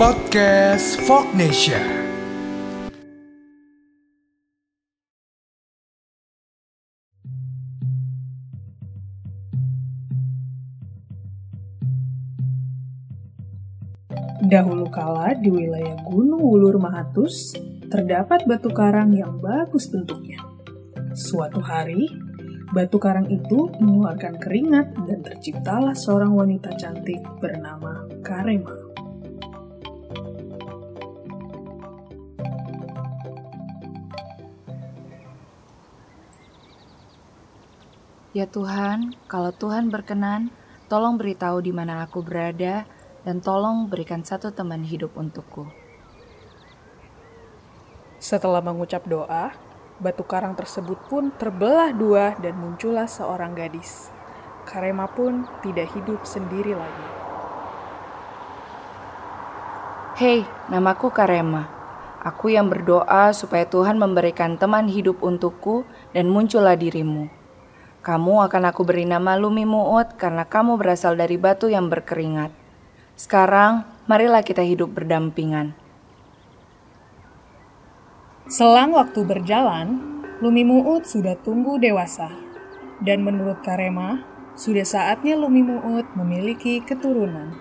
Podcast Fognesia. Dahulu kala di wilayah Gunung Wulur Mahatus, terdapat batu karang yang bagus bentuknya. Suatu hari, batu karang itu mengeluarkan keringat dan terciptalah seorang wanita cantik bernama Karema. Ya Tuhan, kalau Tuhan berkenan, tolong beritahu di mana aku berada dan tolong berikan satu teman hidup untukku. Setelah mengucap doa, batu karang tersebut pun terbelah dua dan muncullah seorang gadis. Karema pun tidak hidup sendiri lagi. Hei, namaku Karema. Aku yang berdoa supaya Tuhan memberikan teman hidup untukku dan muncullah dirimu. Kamu akan aku beri nama Lumi Muut karena kamu berasal dari batu yang berkeringat. Sekarang, marilah kita hidup berdampingan. Selang waktu berjalan, Lumi Muut sudah tumbuh dewasa. Dan menurut Karema, sudah saatnya Lumi Muut memiliki keturunan.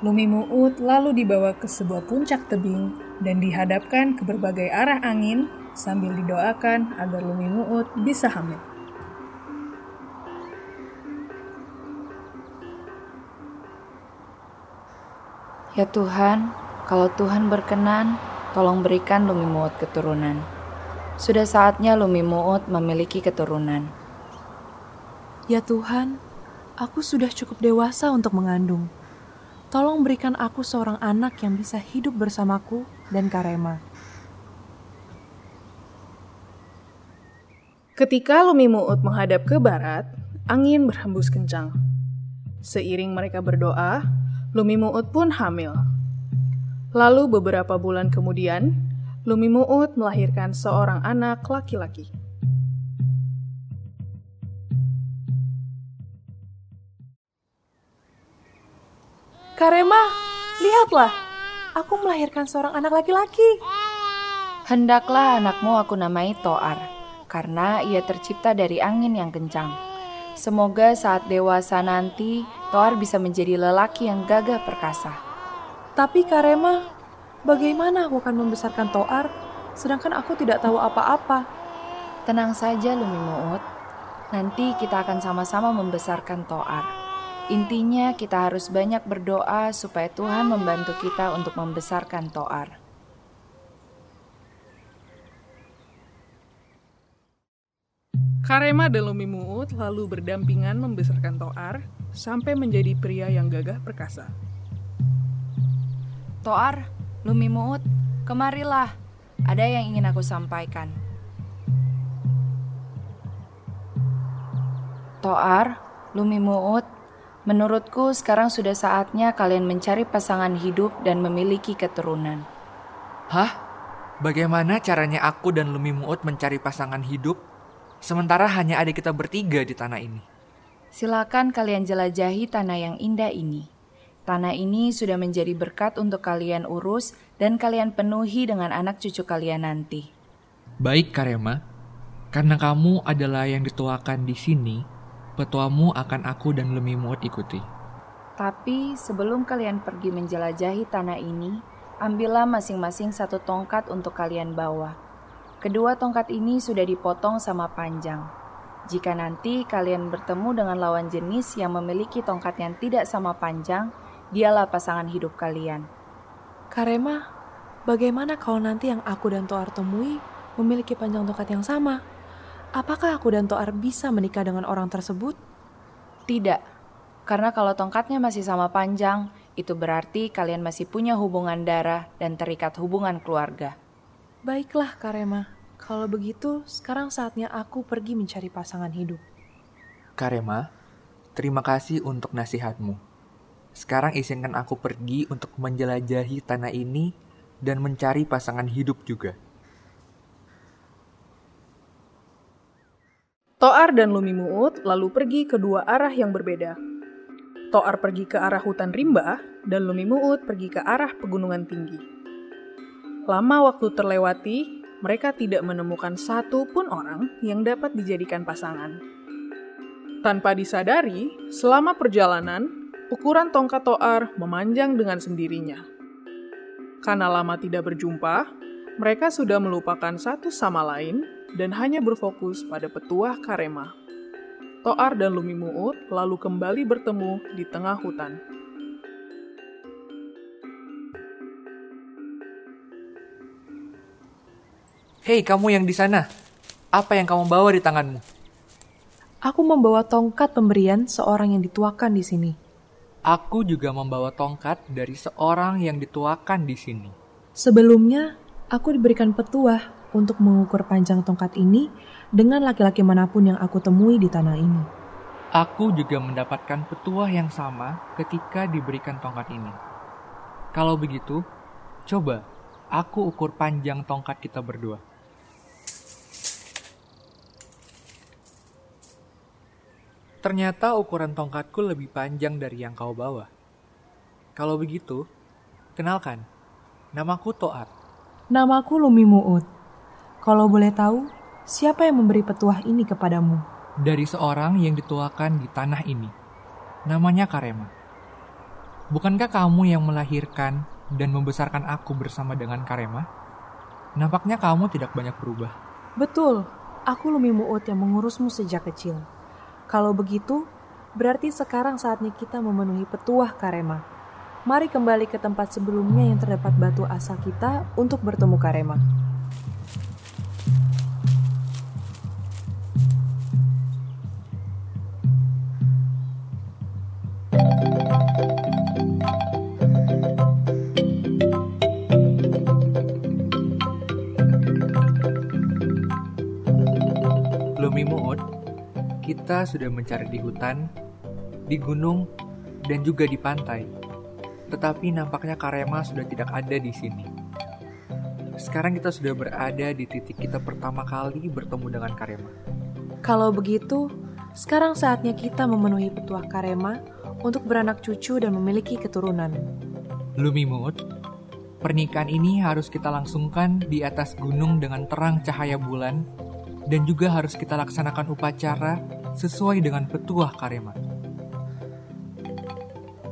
Lumi Muut lalu dibawa ke sebuah puncak tebing dan dihadapkan ke berbagai arah angin sambil didoakan agar Lumi Muut bisa hamil. Ya Tuhan, kalau Tuhan berkenan, tolong berikan Lumi Muut keturunan. Sudah saatnya Lumi Muut memiliki keturunan. Ya Tuhan, aku sudah cukup dewasa untuk mengandung. Tolong berikan aku seorang anak yang bisa hidup bersamaku dan Karema. Ketika Lumi Muut menghadap ke barat, angin berhembus kencang. Seiring mereka berdoa, Lumi Muut pun hamil. Lalu beberapa bulan kemudian, Lumi Muut melahirkan seorang anak laki-laki. Karema, lihatlah. Aku melahirkan seorang anak laki-laki. Hendaklah anakmu aku namai Toar, karena ia tercipta dari angin yang kencang. Semoga saat dewasa nanti, Toar bisa menjadi lelaki yang gagah perkasa. Tapi Karema, bagaimana aku akan membesarkan Toar, sedangkan aku tidak tahu apa-apa? Tenang saja Lumi Muut, nanti kita akan sama-sama membesarkan Toar. Intinya kita harus banyak berdoa supaya Tuhan membantu kita untuk membesarkan Toar. Karema dan Lumi Muut lalu berdampingan membesarkan Toar sampai menjadi pria yang gagah perkasa. Toar, Lumi Muut, kemarilah. Ada yang ingin aku sampaikan. Toar, Lumi Muut, menurutku sekarang sudah saatnya kalian mencari pasangan hidup dan memiliki keturunan. Hah? Bagaimana caranya aku dan Lumi Muut mencari pasangan hidup? Sementara hanya ada kita bertiga di tanah ini. Silakan kalian jelajahi tanah yang indah ini. Tanah ini sudah menjadi berkat untuk kalian urus dan kalian penuhi dengan anak cucu kalian nanti. Baik Karema, karena kamu adalah yang dituakan di sini, petuamu akan aku dan Lumi Muut ikuti. Tapi sebelum kalian pergi menjelajahi tanah ini, ambillah masing-masing satu tongkat untuk kalian bawa. Kedua tongkat ini sudah dipotong sama panjang. Jika nanti kalian bertemu dengan lawan jenis yang memiliki tongkat yang tidak sama panjang, dialah pasangan hidup kalian. Karema, bagaimana kalau nanti yang aku dan Toar temui memiliki panjang tongkat yang sama? Apakah aku dan Toar bisa menikah dengan orang tersebut? Tidak, karena kalau tongkatnya masih sama panjang, itu berarti kalian masih punya hubungan darah dan terikat hubungan keluarga. Baiklah, Karema. Kalau begitu, sekarang saatnya aku pergi mencari pasangan hidup. Karema, terima kasih untuk nasihatmu. Sekarang izinkan aku pergi untuk menjelajahi tanah ini dan mencari pasangan hidup juga. Toar dan Lumi Muut lalu pergi ke dua arah yang berbeda. Toar pergi ke arah hutan rimba, dan Lumimuut pergi ke arah pegunungan tinggi. Lama waktu terlewati, mereka tidak menemukan satu pun orang yang dapat dijadikan pasangan. Tanpa disadari, selama perjalanan, ukuran tongkat Toar memanjang dengan sendirinya. Karena lama tidak berjumpa, mereka sudah melupakan satu sama lain dan hanya berfokus pada petuah Karema. Toar dan Lumimuut lalu kembali bertemu di tengah hutan. Hei kamu yang di sana, apa yang kamu bawa di tanganmu? Aku membawa tongkat pemberian seorang yang dituakan di sini. Aku juga membawa tongkat dari seorang yang dituakan di sini. Sebelumnya, aku diberikan petuah untuk mengukur panjang tongkat ini dengan laki-laki mana pun yang aku temui di tanah ini. Aku juga mendapatkan petuah yang sama ketika diberikan tongkat ini. Kalau begitu, coba aku ukur panjang tongkat kita berdua. Ternyata ukuran tongkatku lebih panjang dari yang kau bawa. Kalau begitu, kenalkan, namaku Toat. Namaku Lumi Muut. Kalau boleh tahu, siapa yang memberi petuah ini kepadamu? Dari seorang yang dituakan di tanah ini. Namanya Karema. Bukankah kamu yang melahirkan dan membesarkan aku bersama dengan Karema? Nampaknya kamu tidak banyak berubah. Betul, aku Lumi Muut yang mengurusmu sejak kecil. Kalau begitu, berarti sekarang saatnya kita memenuhi petuah Karema. Mari kembali ke tempat sebelumnya yang terdapat batu asa kita untuk bertemu Karema. Kita sudah mencari di hutan, di gunung, dan juga di pantai. Tetapi nampaknya Karema sudah tidak ada di sini. Sekarang kita sudah berada di titik kita pertama kali bertemu dengan Karema. Kalau begitu, sekarang saatnya kita memenuhi petuah Karema untuk beranak cucu dan memiliki keturunan. Lumi Muut, pernikahan ini harus kita langsungkan di atas gunung dengan terang cahaya bulan dan juga harus kita laksanakan upacara sesuai dengan petuah Karema.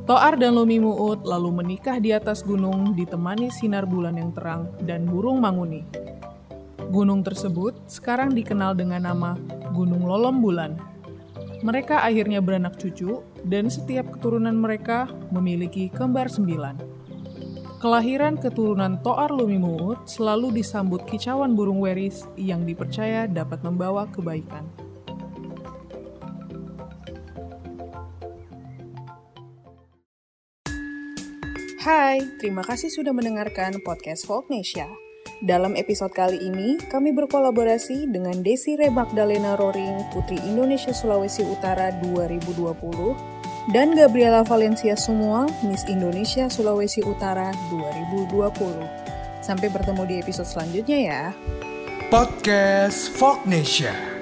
Toar dan Lumi Muut lalu menikah di atas gunung ditemani sinar bulan yang terang dan burung manguni. Gunung tersebut sekarang dikenal dengan nama Gunung Lolom Bulan. Mereka akhirnya beranak cucu dan setiap keturunan mereka memiliki kembar sembilan. Kelahiran keturunan Toar Lumi Muut selalu disambut kicauan burung weris yang dipercaya dapat membawa kebaikan. Hai, terima kasih sudah mendengarkan podcast Folknesia. Dalam episode kali ini, kami berkolaborasi dengan Desire Magdalena Roring, Putri Indonesia Sulawesi Utara 2020, dan Gabriela Valencia Sumual, Miss Indonesia Sulawesi Utara 2020. Sampai bertemu di episode selanjutnya ya. Podcast Fognesia.